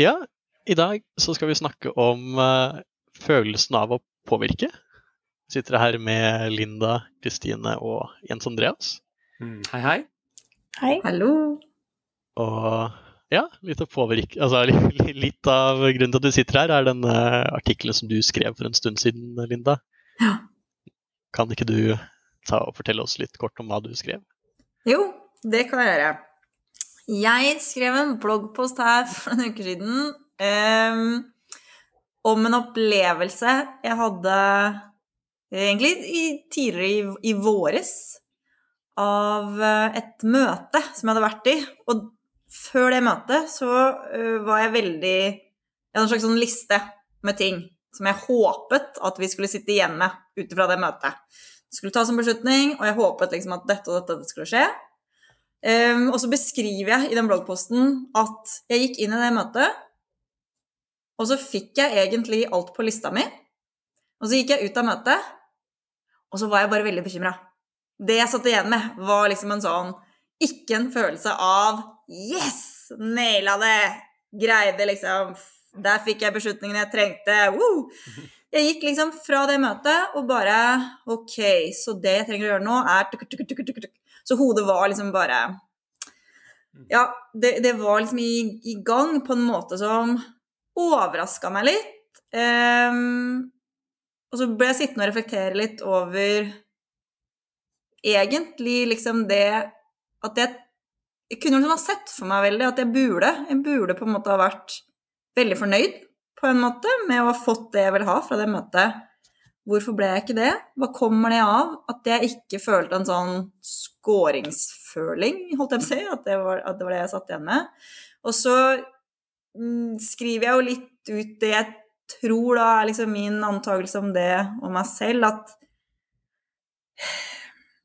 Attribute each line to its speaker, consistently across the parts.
Speaker 1: Ja, i dag så skal vi snakke om uh, følelsen av å påvirke. Vi sitter her med Linda, Kristine og Jens Andreas.
Speaker 2: Mm, hei, hei.
Speaker 3: Hei.
Speaker 4: Hallo.
Speaker 1: Og ja, litt, påvirke, altså, litt av grunnen til at du sitter her, er den uh, artikkelen som du skrev for en stund siden, Linda.
Speaker 4: Ja.
Speaker 1: Kan ikke du ta og fortelle oss litt kort om hva du skrev?
Speaker 4: Jo, det kan jeg gjøre. Jeg skrev en bloggpost her for en uke siden um, om en opplevelse jeg hadde egentlig i, tidligere i, i våres av eh, et møte som jeg hadde vært i. Og før det møtet så uh, var jeg veldig Jeg hadde en slags sånn liste med ting som jeg håpet at vi skulle sitte igjen med ut ifra det møtet. Det skulle tas en beslutning, og jeg håpet liksom at dette og dette skulle skje. Um, og så beskriver jeg i den bloggposten at jeg gikk inn i det møtet, og så fikk jeg egentlig alt på lista mi. Og så gikk jeg ut av møtet, og så var jeg bare veldig bekymra. Det jeg satt igjen med, var liksom en sånn Ikke en følelse av Yes! Naila det! Greide liksom Der fikk jeg beslutningen jeg trengte. Woo! Jeg gikk liksom fra det møtet og bare OK, så det jeg trenger å gjøre nå, er Så hodet var liksom bare Ja, det, det var liksom i, i, gang på en måte som overraska meg litt. Um, og så ble jeg sittende og reflektere litt over egentlig liksom det at jeg, jeg kunne liksom ha sett for meg veldig at jeg burde. Jeg burde på en måte ha vært veldig fornøyd på en måte med å ha fått det jeg vil ha fra det møtet. Hvorfor ble jeg ikke det? Hva kommer det av? At jeg ikke følte en sånn skåringsføling, holdt jeg på å si. At det, var, at det var jeg satt igjen med. Og så mm, skriver jeg jo litt ut det jeg tror da er liksom min antakelse om det og meg selv, at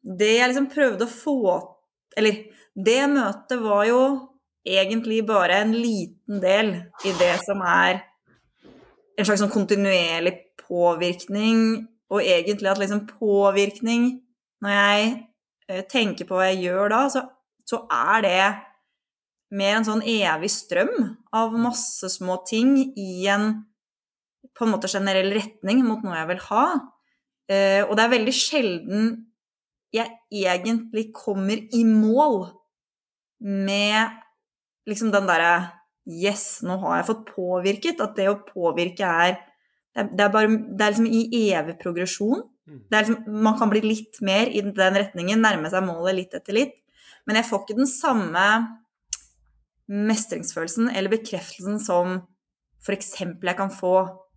Speaker 4: det jeg liksom prøvde å få Eller det møtet var jo egentlig bare en liten del i det som er en slags sånn kontinuerlig påvirkning, og egentlig at liksom påvirkning Når jeg eh, tenker på hva jeg gjør da, så, så er det mer en sånn evig strøm av masse små ting i en på en måte generell retning mot noe jeg vil ha. Eh, og det er veldig sjelden jeg egentlig kommer i mål med liksom den derre Yes, nå har jeg fått påvirket. At det å påvirke er Det er, bare, det er liksom i evig progresjon.
Speaker 2: Mm.
Speaker 4: Liksom, man kan bli litt mer i den retningen, nærme seg målet litt etter litt. Men jeg får ikke den samme mestringsfølelsen eller bekreftelsen som f.eks. jeg kan få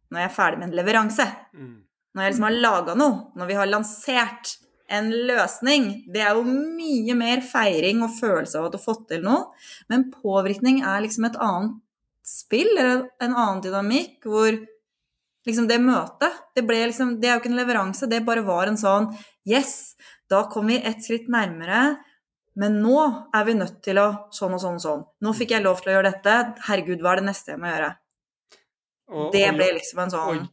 Speaker 4: når jeg er ferdig med en leveranse.
Speaker 2: Mm.
Speaker 4: Når jeg liksom har laga noe, når vi har lansert en løsning. Det er jo mye mer feiring og følelse av at du har fått til noe. Men påvirkning er liksom et annet spill, eller en annen dynamikk, hvor liksom det møtet det, ble liksom, det er jo ikke en leveranse, det bare var en sånn Yes, da kom vi ett skritt nærmere. Men nå er vi nødt til å sånn og sånn og sånn. Nå fikk jeg lov til å gjøre dette. Herregud, hva er det neste jeg må gjøre?
Speaker 2: Og,
Speaker 4: det ble liksom en sånn
Speaker 2: og-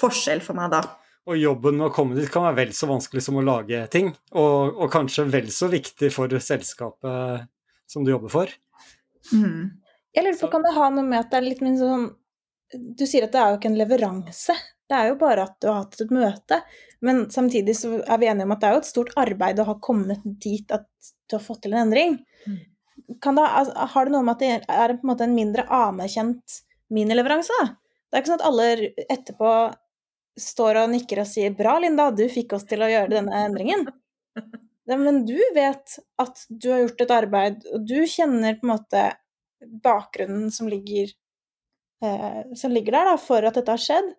Speaker 4: forskjell for meg da.
Speaker 2: Og jobben med å komme dit kan være vel så vanskelig som å lage ting, og, og kanskje vel så viktig for selskapet som du jobber for.
Speaker 4: Mm.
Speaker 3: Jeg lurer på,
Speaker 2: Så-
Speaker 3: kan det ha noe med at det er litt min sånn Du sier at det er jo ikke en leveranse. Det er jo bare at du har hatt et møte. Men samtidig så er vi enige om at det er jo et stort arbeid å ha kommet dit at du har fått til en endring. Kan det, altså, har det noe med at det er på en måte en mindre anerkjent minileveranse? da? Det er ikke sånn at alle etterpå står og nikker og sier 'bra, Linda, du fikk oss til å gjøre denne endringen'. Men du vet at du har gjort et arbeid, og du kjenner på en måte bakgrunnen som ligger, som ligger der da, for at dette har skjedd.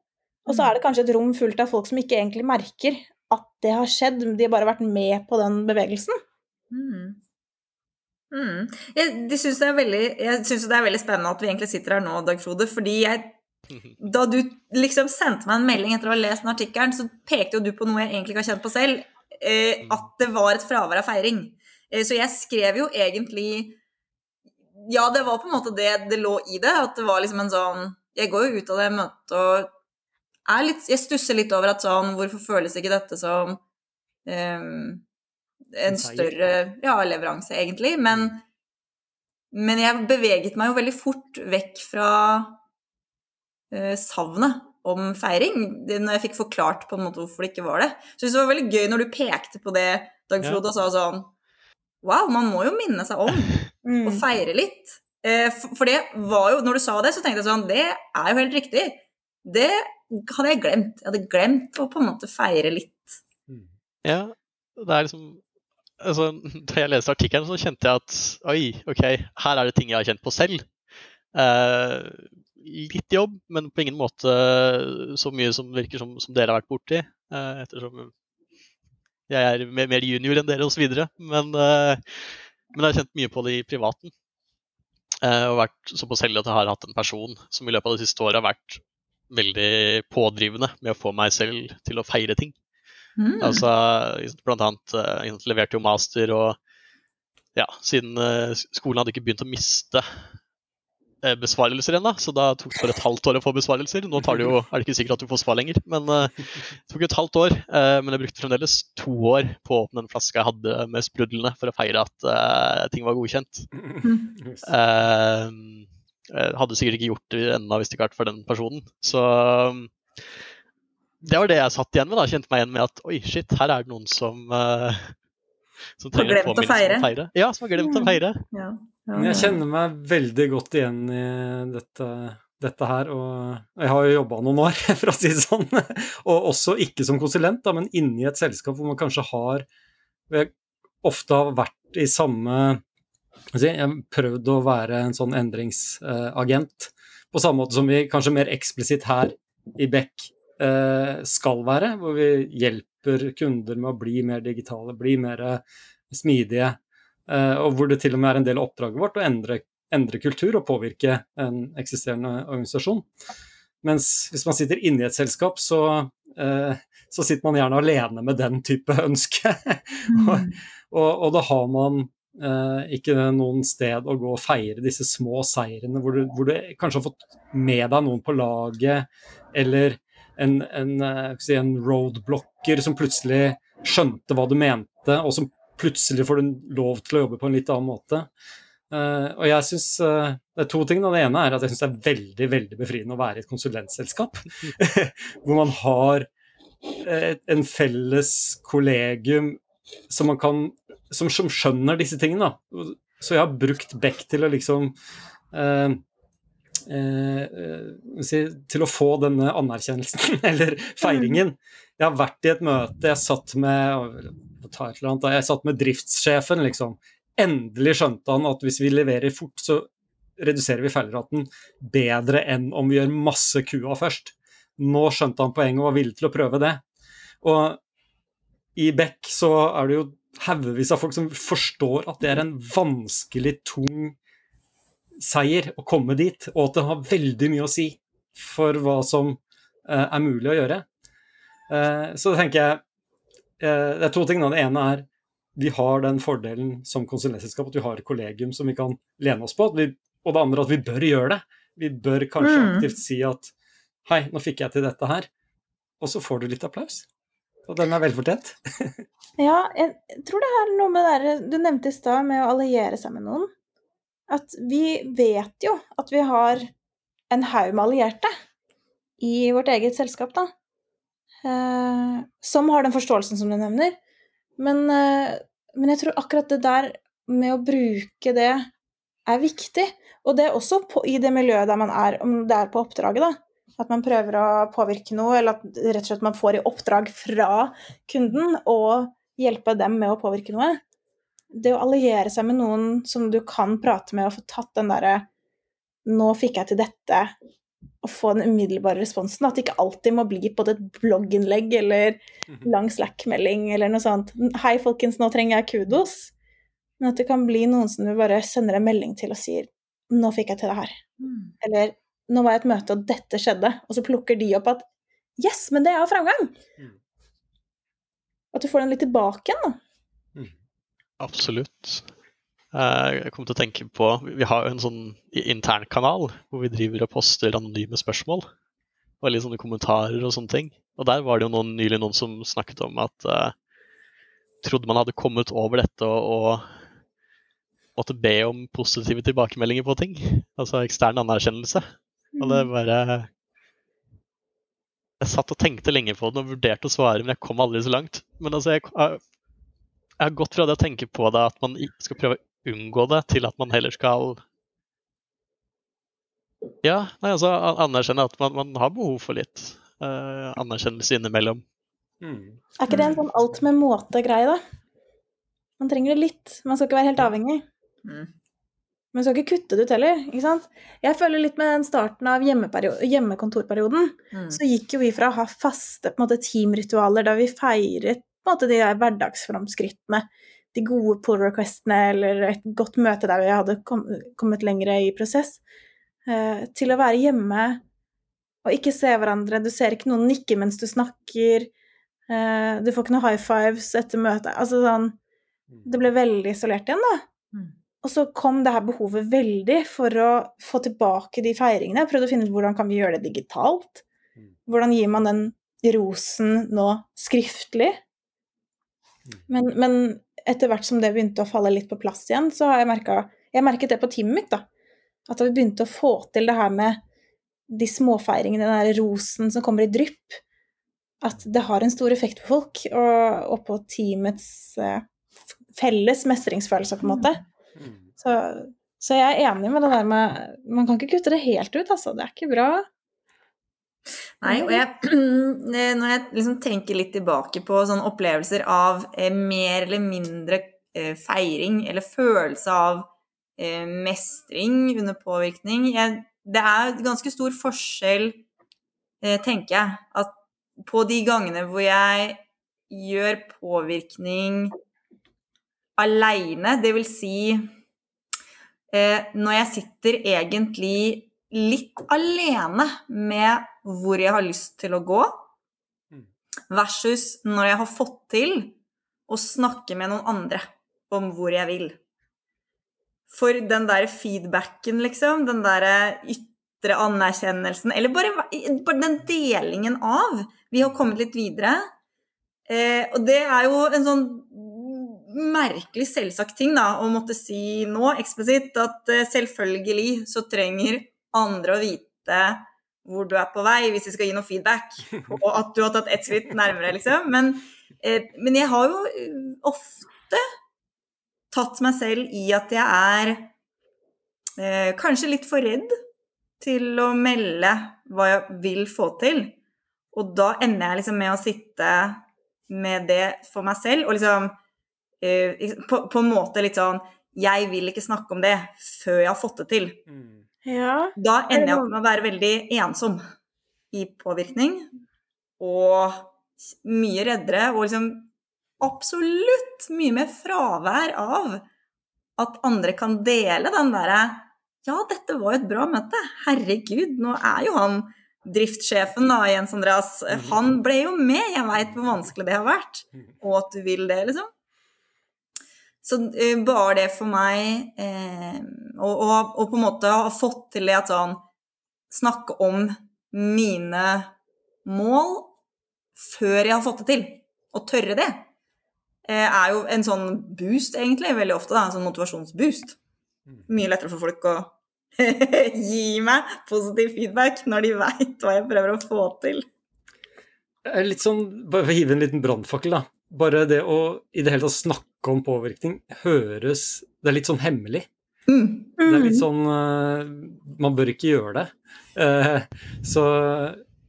Speaker 3: Og så er det kanskje et rom fullt av folk som ikke egentlig merker at det har skjedd, de har bare vært med på den bevegelsen.
Speaker 4: Mm. Mm. Jeg, de synes det er veldig, jeg syns det er veldig spennende at vi egentlig sitter her nå, Dag Frode, fordi jeg da du liksom sendte meg en melding etter å ha lest den artikkelen, så pekte jo du på noe jeg egentlig ikke har kjent på selv, eh, at det var et fravær av feiring. Eh, så jeg skrev jo egentlig Ja, det var på en måte det det lå i det, at det var liksom en sånn Jeg går jo ut av det møtet og er litt Jeg stusser litt over at sånn Hvorfor føles ikke dette som um, en større ja, leveranse, egentlig? Men Men jeg beveget meg jo veldig fort vekk fra uh, savnet om feiring, når jeg fikk forklart på en måte hvorfor det ikke var det. Så det var veldig gøy når du pekte på det, Dag Frode, og sa sånn Wow, man må jo minne seg om
Speaker 3: Mm.
Speaker 4: og feire litt. Eh, for, det var jo, når du sa det, så tenkte jeg sånn Det er jo helt riktig. Det hadde jeg glemt. Jeg hadde glemt å på en måte feire litt.
Speaker 1: Ja, det er liksom altså, Da jeg leste artikkelen, så kjente jeg at oi, OK, her er det ting jeg har kjent på selv. Eh, litt jobb, men på ingen måte så mye som virker som, som dere har vært borti. Eh, ettersom jeg er mer, mer junior enn dere osv. Men, eh, men jeg har kjent mye på det i privaten. Eh, og vært såpass heldig at jeg har hatt en person som i løpet av det siste året har vært veldig pådrivende med å få meg selv til å feire ting.
Speaker 4: Mm.
Speaker 1: Altså, blant annet eh, jeg leverte jo master, og ja, siden eh, skolen hadde ikke begynt å miste besvarelser ennå, så da tok det bare et halvt år å få besvarelser. Nå tar det jo, er det ikke sikkert at du får svar lenger, men eh, det tok et halvt år. eh, men jeg brukte fremdeles to år på å åpne en flaske jeg hadde med sprudlene, for å feire at eh, ting var godkjent.
Speaker 2: Yes.
Speaker 1: Eh, jeg hadde sikkert ikke gjort det ennå hvis det ikke hadde vært for den personen. Så det var det jeg satt igjen med. da, Kjente meg igjen med at oi, shit, her er det noen som uh, som trenger en påminnelse om å feire. Ja, som har glemt å
Speaker 4: Mm.
Speaker 1: feire.
Speaker 4: Ja.
Speaker 2: Men jeg kjenner meg veldig godt igjen i dette, dette her, og jeg har jo jobba noen år, for å si det sånn. Og også ikke som konsulent, da, men inni et selskap hvor man kanskje har ofte har vært i samme Jeg har prøvd å være en sånn endringsagent, på samme måte som vi kanskje mer eksplisitt her i Beck eh, skal være, hvor vi hjelper kunder med å bli mer digitale, bli mer smidige, Eh, og hvor det til og med er en del av oppdraget vårt å endre, endre kultur og påvirke en eksisterende organisasjon. Mens hvis man sitter inne i et selskap, så, eh, så sitter man gjerne alene med den type ønske. og, og, og da har man eh, ikke noen sted å gå og feire disse små seirene, hvor du, hvor du kanskje har fått med deg noen på laget, eller en, en, eh, en roadblocker som plutselig skjønte hva du mente, og som plutselig får du lov til å jobbe på en litt annen måte. Uh, og jeg synes, uh, Det er to ting. Det ene er at jeg syns det er veldig veldig befriende å være i et konsulentselskap. hvor man har et, en felles kollegium som, man kan, som, som skjønner disse tingene. Da. Så jeg har brukt Beck til å liksom uh, eh, eh, til å få denne anerkjennelsen, eller feiringen. Jeg har vært i et møte, jeg satt med annet, jeg satt med driftssjefen, liksom. Endelig skjønte han at hvis vi leverer fort, så reduserer vi feilraten bedre enn om vi gjør masse kua først. Nå skjønte han poenget og var villig til å prøve det. Og i Beck så er det jo haugevis av folk som forstår at det er en vanskelig, tung seier å komme dit, og at det har veldig mye å si for hva som eh, er mulig å gjøre. Eh, så tenker jeg eh, Det er to ting. Det ene er vi har den fordelen som konsulentselskap at vi har et kollegium som vi kan lene oss på. Vi, og det andre at vi bør gjøre det. Vi bør kanskje
Speaker 4: Mm.
Speaker 2: aktivt si at hei, nå fikk jeg til dette her. Og så får du litt applaus. Og den er velfortjent.
Speaker 3: Ja, jeg tror det er noe med det der du nevnte i stad, med å alliere seg med noen. At vi vet jo at vi har en haug med allierte i vårt eget selskap, da. Eh, som har den forståelsen som du nevner. Men, eh, men jeg tror akkurat det der med å bruke det er viktig. Og det er også på, i det miljøet der man er, om det er på oppdraget, da. At man prøver å påvirke noe, eller at rett og slett man får i oppdrag fra kunden å hjelpe dem med å påvirke noe. Det å alliere seg med noen som du kan prate med og få tatt den derre 'Nå fikk jeg til dette', og få den umiddelbare responsen. At det ikke alltid må bli både et blogginnlegg eller lang Slack-melding eller noe sånt. 'Hei, folkens, nå trenger jeg kudos'. Men at det kan bli noen som du bare sender en melding til og sier 'Nå fikk jeg til det her'.
Speaker 4: Mm.
Speaker 3: Eller 'Nå var jeg i et møte, og dette skjedde'. Og så plukker de opp at 'Yes, men det er jo framgang'.
Speaker 2: Mm.
Speaker 3: At du får den litt tilbake igjen, da.
Speaker 1: Absolutt. Eh, Jeg kom til å tenke på Vi har jo en sånn internkanal hvor vi driver og poster anonyme spørsmål. Og litt sånne kommentarer og sånne ting. Og der var det jo noen, nylig noen som snakket om at eh, trodde man hadde kommet over dette og, og måtte be om positive tilbakemeldinger på ting. Altså ekstern anerkjennelse. Og det bare Jeg satt og tenkte lenge på det og vurderte å svare, men jeg kom aldri så langt. Men altså, jeg, jeg har gått fra det å tenke på det at man skal prøve å unngå det, til at man heller skal Ja, nei, altså anerkjenne at man, man har behov for litt uh, anerkjennelse innimellom.
Speaker 2: Mm.
Speaker 3: Er ikke det en sånn alt med måte-greie, da? Man trenger det litt. Man skal ikke være helt avhengig.
Speaker 4: Mm.
Speaker 3: Men skal ikke kutte det ut heller. ikke sant? Jeg føler litt med den starten av hjemmekontorperioden,
Speaker 4: Mm.
Speaker 3: så gikk jo vi fra å ha faste på en måte, teamritualer da vi feiret på en måte, de der hverdagsframskrittene, de gode pull requestene eller et godt møte der vi hadde kom, kommet lenger i prosess, eh, til å være hjemme og ikke se hverandre. Du ser ikke noen nikke mens du snakker. eh, du får ikke noen high fives etter møtet. Altså sånn Det ble veldig isolert igjen, da.
Speaker 4: Mm.
Speaker 3: Og så kom det her behovet veldig for å få tilbake de feiringene. Jeg prøvde å finne ut hvordan kan vi gjøre det digitalt.
Speaker 2: Mm.
Speaker 3: Hvordan gir man den rosen nå skriftlig?
Speaker 2: Mm.
Speaker 3: Men, men etter hvert som det begynte å falle litt på plass igjen, så har jeg merka Jeg merket det på teamet mitt, da. At vi begynte å få til det her med de småfeiringene, den der rosen som kommer i drypp. At det har en stor effekt på folk, og, og på teamets eh, felles mestringsfølelse, på en måte.
Speaker 2: Mm.
Speaker 3: Så, så jeg er enig med det der med Man kan ikke kutte det helt ut, altså. Det er ikke bra.
Speaker 4: Nei, og jeg, når jeg liksom tenker litt tilbake på sånne opplevelser av eh, mer eller mindre eh, feiring, eller følelse av eh, mestring under påvirkning jeg, Det er ganske stor forskjell, eh, tenker jeg, at på de gangene hvor jeg gjør påvirkning aleine, det vil si eh, når jeg sitter egentlig litt alene med hvor jeg har lyst til å gå,
Speaker 2: Mm.
Speaker 4: versus når jeg har fått til å snakke med noen andre om hvor jeg vil. For den der feedbacken, liksom, den der ytre anerkjennelsen, eller bare, bare den delingen av Vi har kommet litt videre. Eh, og det er jo en sånn merkelig selvsagt ting da, å måtte si nå eksplisitt at eh, selvfølgelig så trenger andre å vite hvor du er på vei, hvis de skal gi noe feedback, og at du har tatt ett skritt nærmere, liksom. Men, eh, men jeg har jo eh, ofte tatt meg selv i at jeg er eh, kanskje litt for redd til å melde hva jeg vil få til. Og da ender jeg liksom med å sitte med det for meg selv, og liksom eh, på, på en måte litt sånn Jeg vil ikke snakke om det før jeg har fått det til.
Speaker 2: Mm.
Speaker 3: Ja.
Speaker 4: Da ender jeg opp med å være veldig ensom i påvirkning. Og mye reddere, og liksom absolutt mye mer fravær av at andre kan dele den derre Ja, dette var jo et bra møte. Herregud, nå er jo han driftssjefen da, Jens Andreas. Han ble jo med. Jeg veit hvor vanskelig det har vært. Og at du vil det, liksom. Så eh, bare det for meg eh, på en måte ha fått til det at sånn Snakke om mine mål før jeg har fått det til, og tørre det, eh, er jo en sånn boost, egentlig, veldig ofte. Da, en sånn motivasjonsboost. Mye lettere for folk å gi meg positiv feedback når de veit hva jeg prøver å få til.
Speaker 2: Litt sånn, bare for å hive en liten brannfakkel, da. Bare det å i det hele tatt snakke om påvirkning høres Det er litt sånn hemmelig.
Speaker 4: Mm.
Speaker 2: Det er litt sånn eh, Man bør ikke gjøre det. Eh, så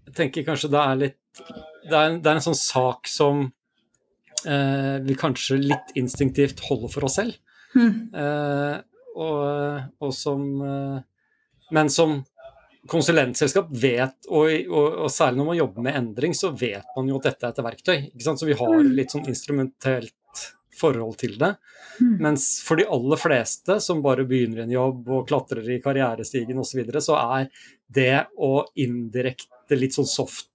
Speaker 2: jeg tenker kanskje det er litt Det er, det er en sånn sak som eh, vi kanskje litt instinktivt holder for oss selv.
Speaker 4: Mm.
Speaker 2: Eh, og, og som Men som konsulentselskap vet, og, og, og særlig når man jobber med endring, så vet man jo at dette er et verktøy. Så vi har litt sånn instrumentelt forhold til det.
Speaker 4: Mm.
Speaker 2: Mens for de aller fleste som bare begynner en jobb og klatrer i karrierestigen osv., så, videre, så er det å indirekte litt sånn soft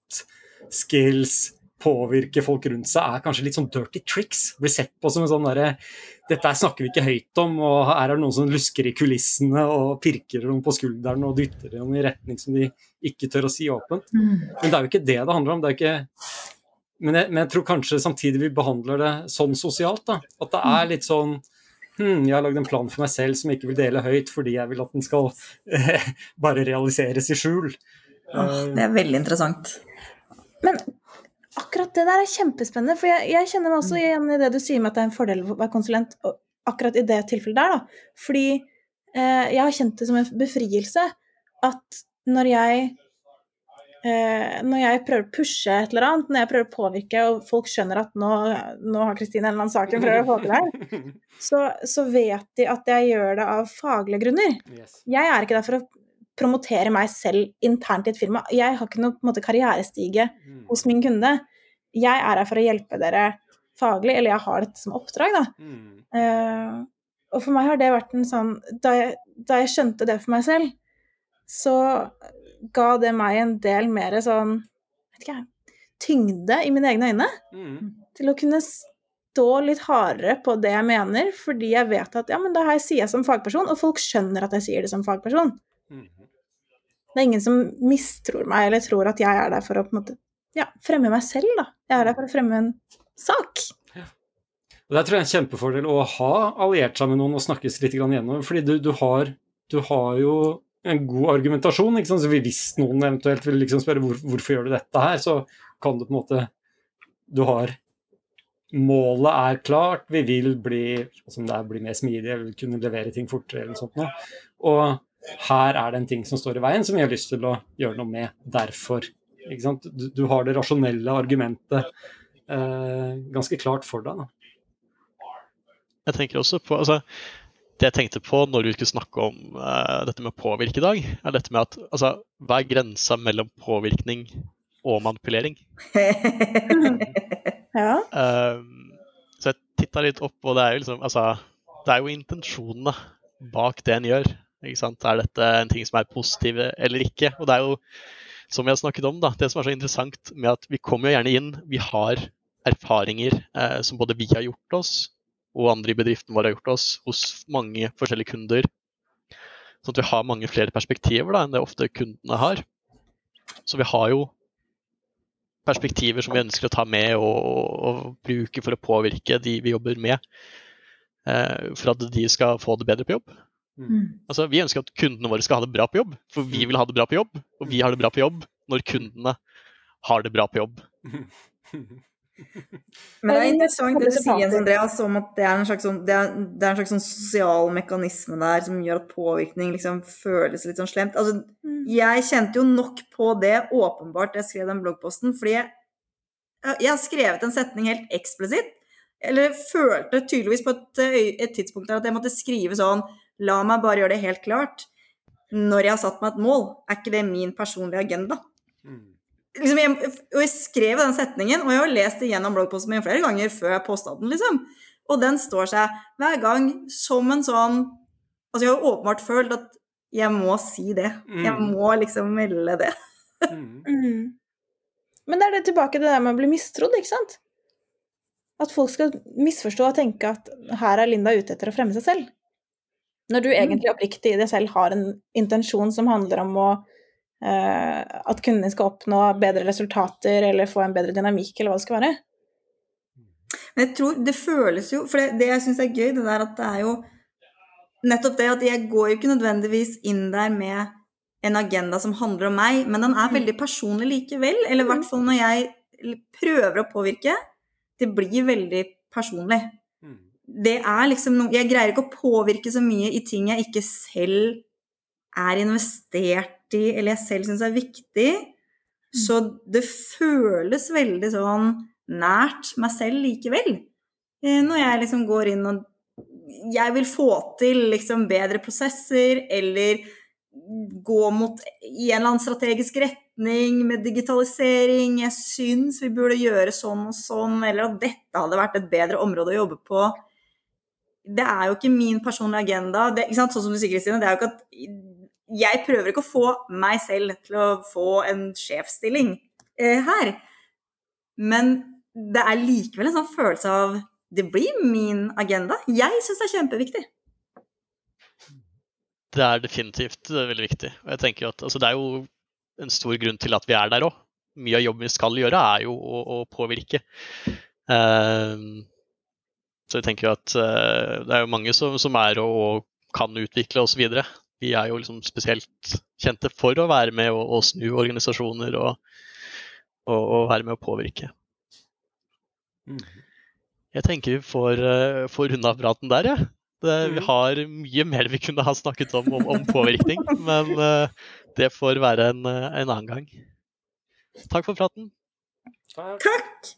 Speaker 2: skills påvirke folk rundt seg, er kanskje litt sånn dirty tricks. Blir sett på som en sånn derre Dette snakker vi ikke høyt om, og her er det noen som lusker i kulissene og pirker dem på skulderen og dytter dem i retning som de ikke tør å si åpent.
Speaker 4: Mm.
Speaker 2: Men det er jo ikke det det handler om. det er ikke men jeg, men jeg tror kanskje samtidig vi behandler det sånn sosialt. da, At det er litt sånn hm, jeg har lagd en plan for meg selv som jeg ikke vil dele høyt fordi jeg vil at den skal eh, bare realiseres i skjul.
Speaker 4: Oh, det er veldig interessant.
Speaker 3: Men akkurat det der er kjempespennende, for jeg, jeg kjenner meg også igjen i det du sier med at det er en fordel å være konsulent akkurat i det tilfellet der, da. Fordi eh, jeg har kjent det som en befrielse at når jeg eh, når jeg prøver å pushe et eller annet, når jeg prøver å påvirke, og folk skjønner at nå, nå har Kristine en eller annen sak hun prøver å få til her, så, så vet de at jeg gjør det av faglige grunner.
Speaker 2: Yes.
Speaker 3: Jeg er ikke der for å promotere meg selv internt i et firma. Jeg har ikke noe måte, karrierestige
Speaker 2: Mm.
Speaker 3: hos min kunde. Jeg er her for å hjelpe dere faglig, eller jeg har dette som oppdrag, da.
Speaker 2: Mm.
Speaker 3: Uh, og for meg har det vært en sånn da jeg, da jeg skjønte det for meg selv, så ga det meg en del mer sånn vet ikke jeg, tyngde i mine egne øyne.
Speaker 2: Mm.
Speaker 3: Til å kunne stå litt hardere på det jeg mener, fordi jeg vet at ja, men det her sier jeg som fagperson, og folk skjønner at jeg sier det som fagperson.
Speaker 2: Mm.
Speaker 3: Det er ingen som mistror meg eller tror at jeg er der for å på en måte, ja, fremme meg selv. da. Jeg er der for å fremme en sak.
Speaker 2: Og Der tror jeg er en kjempefordel å ha alliert seg med noen og snakkes litt grann igjennom. Fordi du, du, har, du har jo en god argumentasjon. ikke sant? Så Hvis noen eventuelt vil liksom spørre hvor, hvorfor gjør du dette her, så kan du på en måte Du har Målet er klart, vi vil bli, som det er, bli mer smidige, vi vil kunne levere ting fortere eller noe sånt. Og her er det en ting som står i veien som vi har lyst til å gjøre noe med. Derfor. Ikke sant? Du, du har det rasjonelle argumentet eh, ganske klart for deg. Da.
Speaker 1: Jeg tenker også på altså, Det jeg tenkte på når vi skulle snakke om eh, dette med å påvirke i dag, er dette med at altså, hva er grensa mellom påvirkning og manipulering?
Speaker 3: Ja.
Speaker 1: Um, så jeg titta litt opp, og det er jo liksom altså, Det er jo intensjonene bak det en gjør. Er dette en ting som er positive eller ikke? Og det er jo, som vi har snakket om, da, det som er så interessant med at vi kommer jo gjerne inn, vi har erfaringer eh, som både vi har gjort oss, og andre i bedriften vår har gjort oss, hos mange forskjellige kunder. Sånn at vi har mange flere perspektiver da, enn det ofte kundene har. Så vi har jo perspektiver som vi ønsker å ta med og, og bruke for å påvirke de vi jobber med, eh, for at de skal få det bedre på jobb.
Speaker 4: Mm.
Speaker 1: Altså, vi ønsker at kundene våre skal ha det bra på jobb, for vi vil ha det bra på jobb. Og vi har det bra på jobb når kundene har det bra på jobb.
Speaker 4: Men det er interessant det du sier, Andreas, om at det er en slags, sånn, det er, det er en slags sånn sosial mekanisme der som gjør at påvirkning liksom føles litt sånn slemt. Altså,
Speaker 3: Mm.
Speaker 4: jeg kjente jo nok på det, åpenbart, da jeg skrev den bloggposten, fordi jeg, jeg har skrevet en setning helt eksplisitt. Eller følte tydeligvis på et, et tidspunkt der at jeg måtte skrive sånn La meg bare gjøre det helt klart. Når jeg har satt meg et mål, er ikke det min personlige agenda
Speaker 2: Mm.
Speaker 4: liksom, jeg, og jeg skrev den setningen, og jeg har lest det gjennom bloggposten min flere ganger før jeg posta den, liksom. Og den står seg hver gang som en sånn Altså, jeg har åpenbart følt at jeg må si det. Jeg
Speaker 2: Mm.
Speaker 4: må liksom melde det.
Speaker 2: Mm.
Speaker 3: Mm. Men det er det tilbake til det der med å bli mistrodd, ikke sant? At folk skal misforstå og tenke at her er Linda ute etter å fremme seg selv. Når du egentlig oppriktig i deg selv har en intensjon som handler om å eh, at kunden din skal oppnå bedre resultater eller få en bedre dynamikk, eller hva det skal være.
Speaker 4: Men jeg tror det føles jo For det, det jeg syns er gøy, det der at det er jo nettopp det at jeg går jo ikke nødvendigvis inn der med en agenda som handler om meg, men den er veldig personlig likevel. Eller i hvert fall når jeg prøver å påvirke. Det blir veldig personlig.
Speaker 2: Mm.
Speaker 4: det er liksom noe Jeg greier ikke å påvirke så mye i ting jeg ikke selv er investert i, eller jeg selv syns er viktig. Så det føles veldig sånn nært meg selv likevel. Eh, Når jeg liksom går inn og Jeg vil få til liksom bedre prosesser, eller gå mot i en eller annen strategisk retning med digitalisering. Jeg syns vi burde gjøre sånn og sånn, eller at dette hadde vært et bedre område å jobbe på. Det er jo ikke min personlige agenda. Det? Sånn som du sier, Kristine, det er jo ikke at jeg prøver ikke å få meg selv til å få en sjefsstilling eh, her. Men det er likevel en sånn følelse av det blir min agenda. Jeg syns det er kjempeviktig.
Speaker 1: Det er definitivt eh, veldig viktig. Og jeg tenker at altså, Det er jo en stor grunn til at vi er der òg. Mye av jobben vi skal gjøre, er jo å, å påvirke. Eh, Så jeg tenker jo at uh, det er jo mange som, som er og, og kan utvikle osv. Vi er jo liksom spesielt kjente for å være med og, og snu organisasjoner og, og, og, være med å påvirke.
Speaker 2: Mm.
Speaker 1: Jeg tenker vi får, uh, får runde av praten der, jeg. Ja. Vi har mye mer vi kunne ha snakket om om, om påvirkning, men uh, det får være en, en, annen gang. Takk for praten.
Speaker 4: Takk.